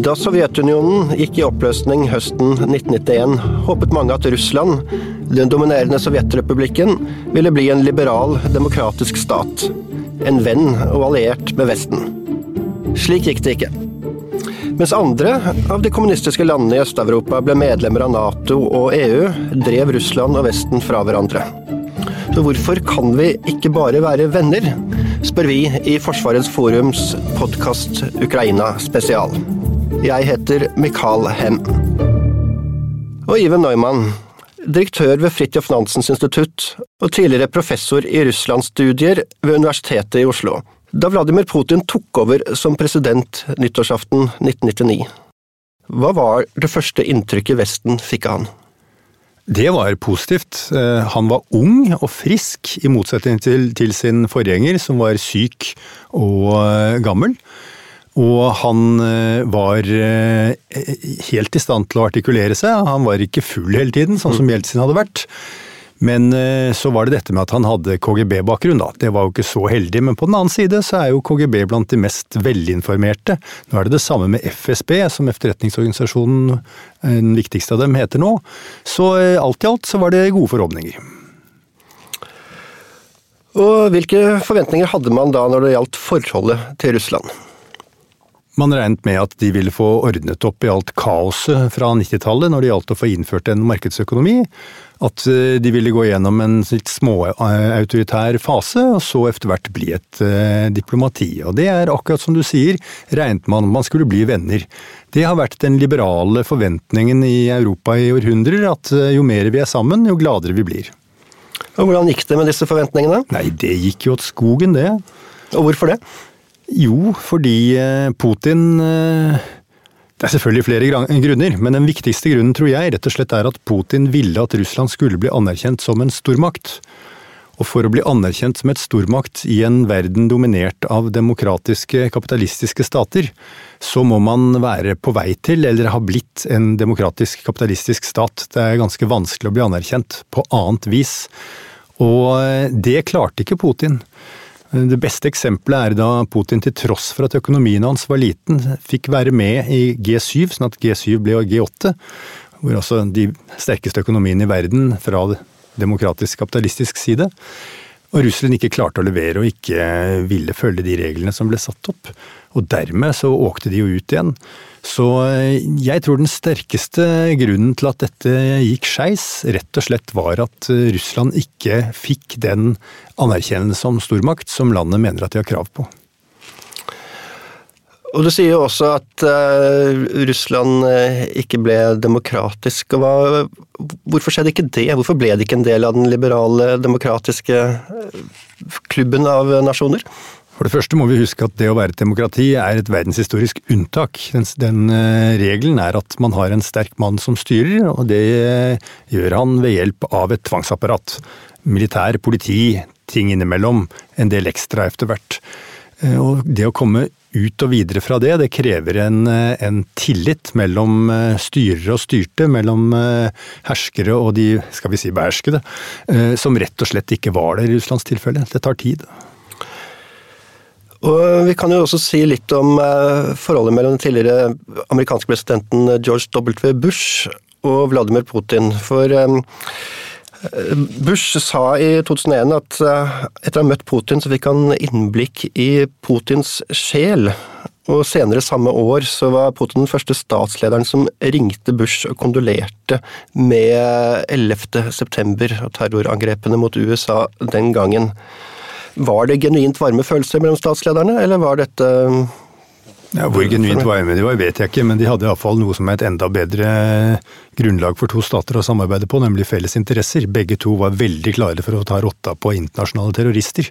Da Sovjetunionen gikk i oppløsning høsten 1991, håpet mange at Russland, den dominerende sovjetrepublikken, ville bli en liberal, demokratisk stat. En venn og alliert med Vesten. Slik gikk det ikke. Mens andre av de kommunistiske landene i Øst-Europa ble medlemmer av Nato og EU, drev Russland og Vesten fra hverandre. Så hvorfor kan vi ikke bare være venner, spør vi i Forsvarets forums podkast Ukraina spesial. Jeg heter Mikael Hem. Og Iven Neumann, direktør ved Fridtjof Nansens institutt og tidligere professor i russlandsstudier ved Universitetet i Oslo. Da Vladimir Putin tok over som president nyttårsaften 1999, hva var det første inntrykket Vesten fikk av han? Det var positivt. Eh, han var ung og frisk, i motsetning til, til sin forgjenger, som var syk og eh, gammel. Og han eh, var helt i stand til å artikulere seg. Han var ikke full hele tiden, sånn som Jeltsin hadde vært. Men eh, så var det dette med at han hadde KGB-bakgrunn, da. Det var jo ikke så heldig. Men på den annen side så er jo KGB blant de mest velinformerte. Nå er det det samme med FSB, som etterretningsorganisasjonen, den viktigste av dem, heter nå. Så alt i alt så var det gode forhåpninger. Og hvilke forventninger hadde man da når det gjaldt forholdet til Russland? Man regnet med at de ville få ordnet opp i alt kaoset fra 90-tallet når det gjaldt å få innført en markedsøkonomi. At eh, de ville gå gjennom en litt småautoritær fase, og så etter hvert bli et eh, diplomati. Og det er akkurat som du sier, regnet man man skulle bli venner. Det har vært den liberale forventningen i Europa i århundrer, at eh, jo mer vi er sammen, jo gladere vi blir. Og Hvordan gikk det med disse forventningene? Nei, det gikk jo åt skogen, det. Og hvorfor det? Jo, fordi eh, Putin eh, Det er selvfølgelig flere grunner, men den viktigste grunnen tror jeg rett og slett er at Putin ville at Russland skulle bli anerkjent som en stormakt. Og for å bli anerkjent som et stormakt i en verden dominert av demokratiske, kapitalistiske stater, så må man være på vei til, eller ha blitt, en demokratisk, kapitalistisk stat. Det er ganske vanskelig å bli anerkjent på annet vis. Og eh, det klarte ikke Putin. Det beste eksempelet er da Putin til tross for at økonomien hans var liten, fikk være med i G7, sånn at G7 ble G8, hvor altså de sterkeste økonomiene i verden fra demokratisk kapitalistisk side. Og Russland ikke klarte å levere og ikke ville følge de reglene som ble satt opp. Og dermed så åkte de jo ut igjen. Så eh, jeg tror den sterkeste grunnen til at dette gikk skeis, rett og slett var at eh, Russland ikke fikk den anerkjennelse som stormakt som landet mener at de har krav på. Og Du sier jo også at uh, Russland ikke ble demokratisk. hva, Hvorfor skjedde ikke det? Hvorfor ble det ikke en del av den liberale, demokratiske klubben av nasjoner? For det første må vi huske at det å være et demokrati er et verdenshistorisk unntak. Den, den uh, regelen er at man har en sterk mann som styrer, og det gjør han ved hjelp av et tvangsapparat. Militær, politi, ting innimellom. En del ekstra etter hvert. Og det å komme ut og videre fra det, det krever en, en tillit mellom styrere og styrte, mellom herskere og de, skal vi si, beherskede, som rett og slett ikke var det i Russlands tilfelle. Det tar tid. Og Vi kan jo også si litt om eh, forholdet mellom den tidligere amerikanske presidenten George W. Bush og Vladimir Putin. For eh, Bush sa i 2001 at eh, etter å ha møtt Putin, så fikk han innblikk i Putins sjel. Og senere samme år så var Putin den første statslederen som ringte Bush og kondolerte med 11. september og terrorangrepene mot USA den gangen. Var det genuint varme følelser mellom statslederne, eller var dette ja, Hvor genuint varme de var, vet jeg ikke, men de hadde iallfall noe som er et enda bedre grunnlag for to stater å samarbeide på, nemlig felles interesser. Begge to var veldig klare for å ta rotta på internasjonale terrorister.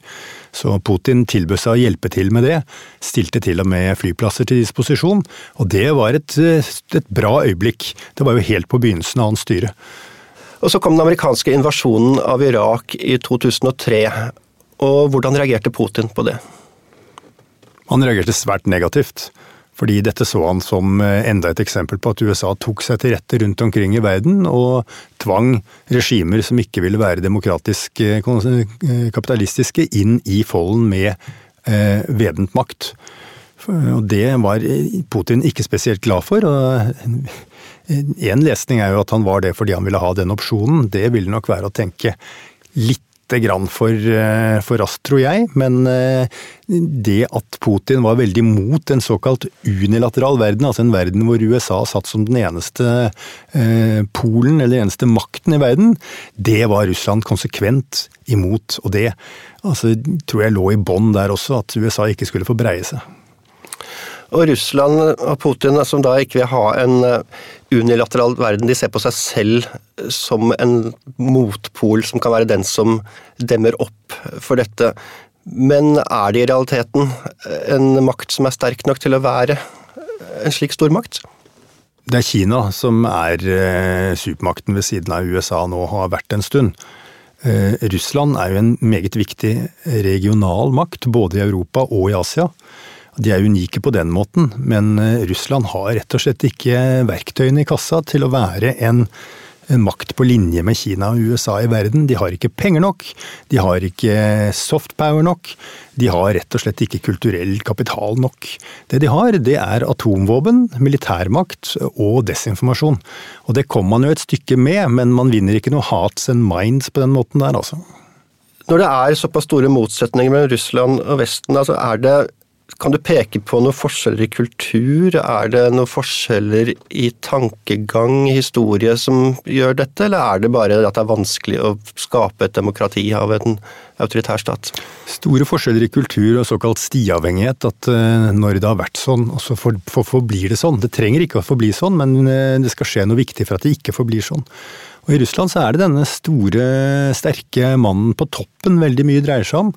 Så Putin tilbød seg å hjelpe til med det, stilte til og med flyplasser til disposisjon, og det var et, et bra øyeblikk. Det var jo helt på begynnelsen av hans styre. Og så kom den amerikanske invasjonen av Irak i 2003. Og hvordan reagerte Putin på det? Han reagerte svært negativt. Fordi dette så han som eh, enda et eksempel på at USA tok seg til rette rundt omkring i verden og tvang regimer som ikke ville være demokratisk eh, kapitalistiske, inn i folden med eh, makt. Og det var Putin ikke spesielt glad for. og En lesning er jo at han var det fordi han ville ha den opsjonen. Det ville nok være å tenke litt grann for, eh, for raskt, tror jeg. Men eh, det at Putin var veldig mot en såkalt unilateral verden, altså en verden hvor USA satt som den eneste eh, polen eller eneste makten i verden, det var Russland konsekvent imot. Og det altså, tror jeg lå i bånn der også, at USA ikke skulle få breie seg. Og Russland og Putin, som da ikke vil ha en eh, unilateral verden, de ser på seg selv som en motpol som kan være den som demmer opp for dette. Men er det i realiteten en makt som er sterk nok til å være en slik stormakt? Det er Kina som er eh, supermakten ved siden av USA nå, har vært en stund. Eh, Russland er jo en meget viktig regional makt, både i Europa og i Asia. De er unike på den måten, men eh, Russland har rett og slett ikke verktøyene i kassa til å være en, en makt på linje med Kina og USA i verden. De har ikke penger nok, de har ikke softpower nok, de har rett og slett ikke kulturell kapital nok. Det de har, det er atomvåpen, militærmakt og desinformasjon. Og det kommer man jo et stykke med, men man vinner ikke noe hats and minds på den måten der, altså. Når det er såpass store motsetninger mellom Russland og Vesten, altså er det kan du peke på noen forskjeller i kultur? Er det noen forskjeller i tankegang, historie, som gjør dette, eller er det bare at det er vanskelig å skape et demokrati av en autoritær stat? Store forskjeller i kultur og såkalt stiavhengighet. At eh, når det har vært sånn, så forblir det sånn. Det trenger ikke å forbli sånn, men eh, det skal skje noe viktig for at det ikke forblir sånn. Og I Russland så er det denne store, sterke mannen på toppen veldig mye dreier seg om.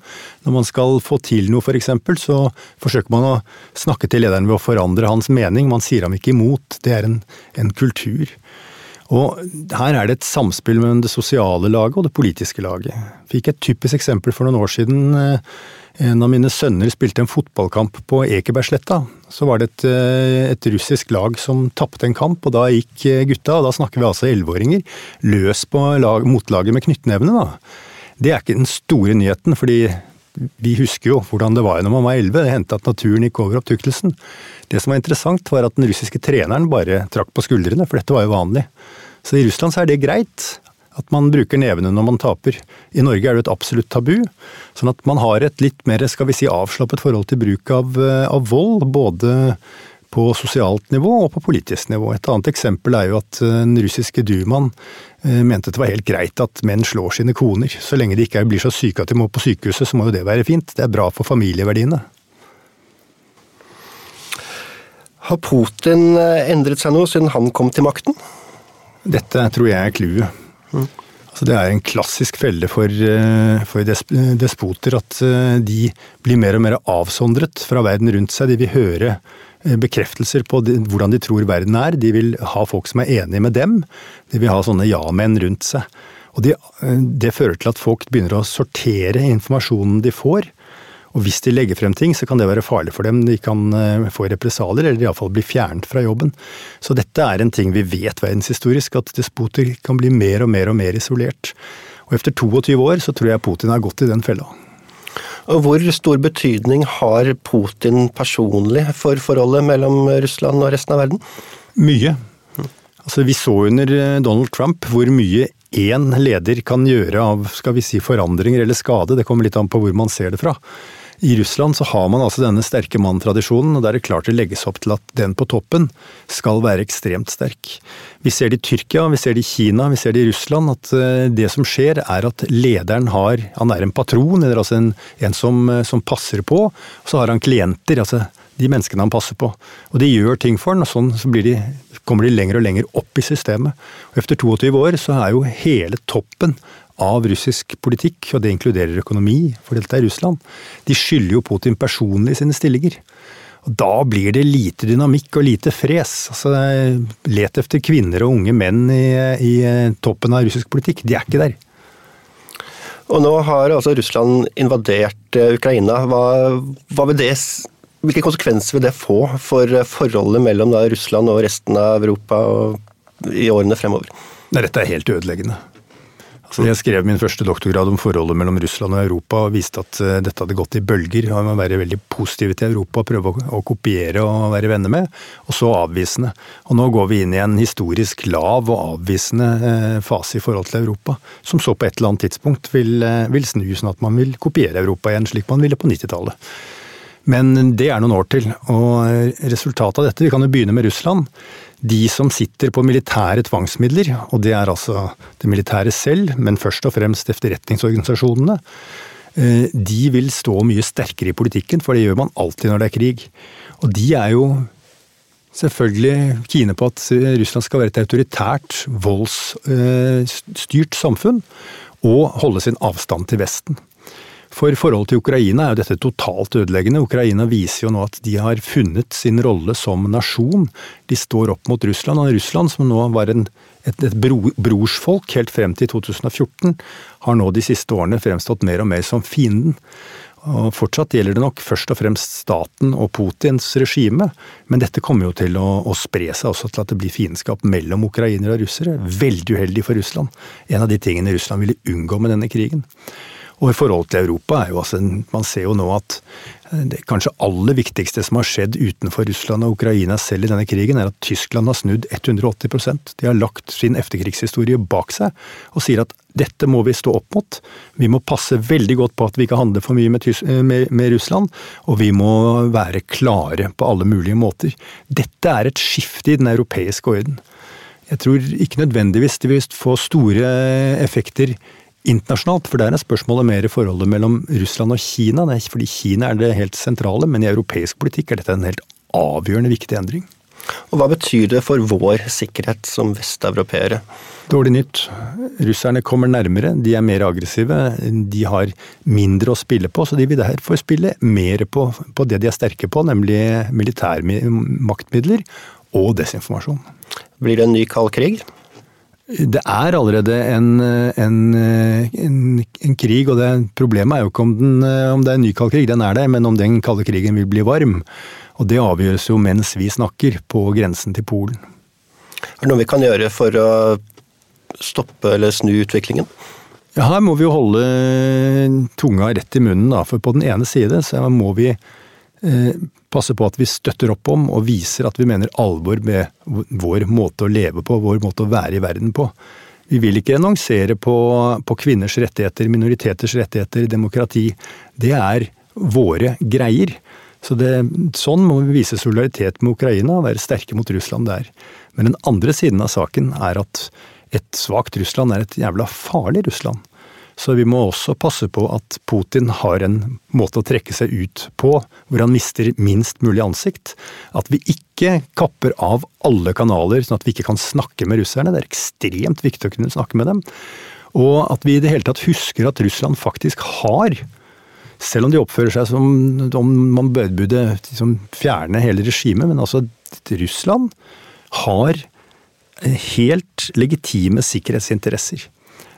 Når man skal få til noe, f.eks., så forsøker man å snakke til lederen ved å forandre hans mening. Man sier ham ikke imot. Det er en, en kultur. Og Her er det et samspill mellom det sosiale laget og det politiske laget. Fikk et typisk eksempel for noen år siden eh, en av mine sønner spilte en fotballkamp på Ekebergsletta. Så var det et, eh, et russisk lag som tapte en kamp, og da gikk eh, gutta, og da snakker vi altså elleveåringer, løs på lag, motlaget med knyttnevene. da. Det er ikke den store nyheten, fordi vi husker jo hvordan det var når man var elleve. Det hendte at naturen gikk over opptuktelsen. Det som var interessant, var at den russiske treneren bare trakk på skuldrene, for dette var jo vanlig. Så i Russland så er det greit at man bruker nevene når man taper. I Norge er det et absolutt tabu. Sånn at man har et litt mer skal vi si, avslappet forhold til bruk av, eh, av vold. Både på sosialt nivå og på politisk nivå. Et annet eksempel er jo at eh, den russiske dumaen eh, mente det var helt greit at menn slår sine koner. Så lenge de ikke blir så syke at de må på sykehuset, så må jo det være fint. Det er bra for familieverdiene. Har Putin endret seg noe siden han kom til makten? Dette tror jeg er clouet. Altså det er en klassisk felle for, eh, for, despoter at eh, de blir mer og mer avsondret fra verden rundt seg. De vil høre eh, bekreftelser på hvordan de tror verden er. De vil ha folk som er enige med dem. De vil ha sånne ja-menn rundt seg. Og det, det fører til at folk begynner å sortere informasjonen de får og hvis de legger frem ting, så kan det være farlig for dem. De kan eh, få represalier, eller iallfall bli fjernet fra jobben. Så dette er en ting vi vet verdenshistorisk, at despoter kan bli mer og mer og mer isolert. Og etter 22 år så tror jeg Putin har gått i den fella. Og Hvor stor betydning har Putin personlig for forholdet mellom Russland og resten av verden? Mye. Altså, vi så under eh, Donald Trump hvor mye én leder kan gjøre av skal vi si, forandringer eller skade. Det kommer litt an på hvor man ser det fra. I Russland så har man altså denne sterke mann-tradisjonen, og der er det klart det legges opp til at den på toppen skal være ekstremt sterk. Vi ser det i Tyrkia, vi ser det i Kina, vi ser det i Russland, at eh, det som skjer er at lederen har Han er en patron, eller altså en, en som, eh, som, passer på, og så har han klienter. altså de menneskene han passer på. Og de gjør ting for han, og sånn så de, kommer de lenger og lenger opp i systemet. Og Etter 22 år så er jo hele toppen av russisk politikk, og det inkluderer økonomi, for dette er Russland, de skylder jo Putin personlig sine stillinger. Og Da blir det lite dynamikk og lite fres. Altså, let etter kvinner og unge menn i, i toppen av russisk politikk. De er ikke der. Og nå har altså Russland invadert eh, Ukraina. Hva, hva vil det, hvilke konsekvenser vil det få for forholdet mellom da, Russland og resten av Europa i årene fremover? Dette er helt ødeleggende. Så jeg skrev min første doktorgrad om forholdet mellom Russland og Europa og viste at eh, dette hadde gått i bølger. Man må være veldig positive til Europa, prøve å kopiere og være venner med, og så avvisende. Og nå går vi inn i en historisk lav og avvisende eh, fase i forhold til Europa, som så på et eller annet tidspunkt vil, eh, vil snu sånn at man vil kopiere Europa igjen, slik man ville på 90-tallet. Men det er noen år til, og resultatet av dette Vi kan jo begynne med Russland de som sitter på militære tvangsmidler, og det er altså det militære selv, men først og fremst efterretningsorganisasjonene, eh, de vil stå mye sterkere i politikken, for det gjør man alltid når det er krig. Og de er jo selvfølgelig kine på at Russland skal være et autoritært, voldsstyrt samfunn, og holde sin avstand til Vesten. For forholdet til Ukraina er jo dette totalt ødeleggende. Ukraina viser jo nå at de har funnet sin rolle som nasjon. De står opp mot Russland, og Russland, som nå var en, et, et bro, brorsfolk helt frem til 2014, har nå de siste årene fremstått mer og mer som fienden. Og Fortsatt gjelder det nok først og fremst staten og Putins regime, men dette kommer jo til å, å spre seg også til at det blir fiendskap mellom ukrainere og russere. Veldig uheldig for Russland. En av de tingene Russland ville unngå med denne krigen. Og i forhold til Europa er jo altså Man ser jo nå at eh, det kanskje aller viktigste som har skjedd utenfor Russland og Ukraina selv i denne krigen, er at Tyskland har snudd 180% De har lagt sin efterkrigshistorie bak seg og sier at dette må vi stå opp mot. Vi må passe veldig godt på at vi ikke handler for mye med, med, med Russland, og vi må være klare på alle mulige måter. Dette er et skifte i den europeiske orden. Jeg tror ikke nødvendigvis det vil få store effekter internasjonalt, for der er spørsmålet mer i forholdet mellom Russland og Kina. Det er fordi Kina er det helt sentrale, men i europeisk politikk er dette en helt avgjørende viktig endring. Og Hva betyr det for vår sikkerhet som vesteuropeere? Dårlig nytt. Russerne kommer nærmere, de er mer aggressive. De har mindre å spille på, så de vil derfor spille mer på, på det de er sterke på, nemlig militærmaktmidler og desinformasjon. Blir det en ny kald krig? Det er allerede en, en, en, en krig, og det, problemet er jo ikke om, den, om, det er en ny kald krig, den er det, men om den kalde krigen vil bli varm. Og det avgjøres jo mens vi snakker, på grensen til Polen. Er det noe vi kan gjøre for å stoppe eller snu utviklingen? Ja, her må vi jo holde tunga rett i munnen, da. For på den ene side så må vi Eh, passe på at vi støtter opp om og viser at vi mener alvor med vår måte å leve på, vår måte å være i verden på. Vi vil ikke renonsere på, på kvinners rettigheter, minoriteters rettigheter, demokrati. Det er våre greier. Så det, sånn må vi vise solidaritet med Ukraina og være sterke mot Russland der. Men den andre siden av saken er at et svakt Russland er et jævla farlig Russland. Så vi må også passe på at Putin har en måte å trekke seg ut på hvor han mister minst mulig ansikt. At vi ikke kapper av alle kanaler, sånn at vi ikke kan snakke med russerne. Det er ekstremt viktig å kunne snakke med dem. Og at vi i det hele tatt husker at Russland faktisk har selv om de oppfører seg som om man burde liksom fjerne hele regimet, men altså Russland har helt legitime sikkerhetsinteresser.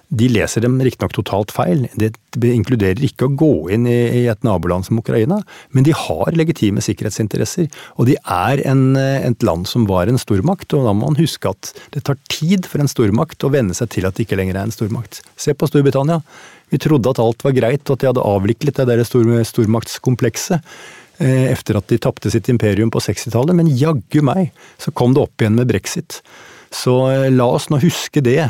De leser dem riktignok totalt feil. Det inkluderer ikke å gå inn i et naboland som Ukraina, men de har legitime sikkerhetsinteresser. Og de er en, et land som var en stormakt, og da må man huske at det tar tid for en stormakt å venne seg til at det ikke lenger er en stormakt. Se på Storbritannia. Vi trodde at alt var greit, og at de hadde avviklet det der stor, stormaktskomplekset eh, etter at de tapte sitt imperium på 60-tallet, men jaggu meg så kom det opp igjen med brexit. Så eh, la oss nå huske det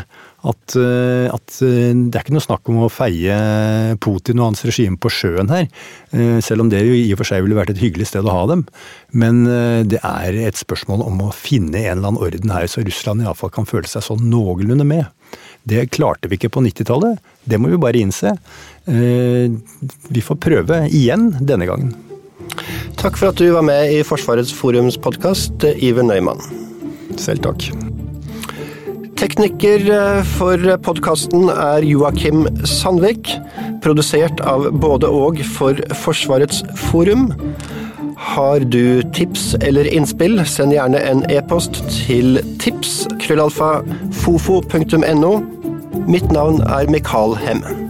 at, eh, at, eh, det er ikke noe snakk om å feie Putin og hans regime på sjøen her. Eh, selv om det jo i og for seg ville vært et hyggelig sted å ha dem. Men det er et spørsmål om å finne en eller annen orden her, så Russland iallfall kan føle seg sånn noenlunde med. Det klarte vi ikke på 90-tallet. Det må vi bare innse. Vi får prøve igjen denne gangen. Takk for at du var med i Forsvarets forums podkast, Iver Nøyman. Selv takk. Tekniker eh, for podkasten er Joakim Sandvik. Produsert av både og for Forsvarets forum. Har du tips eller innspill, send gjerne en e-post til tips-fofo.no. Mitt navn er Mikael Hemme.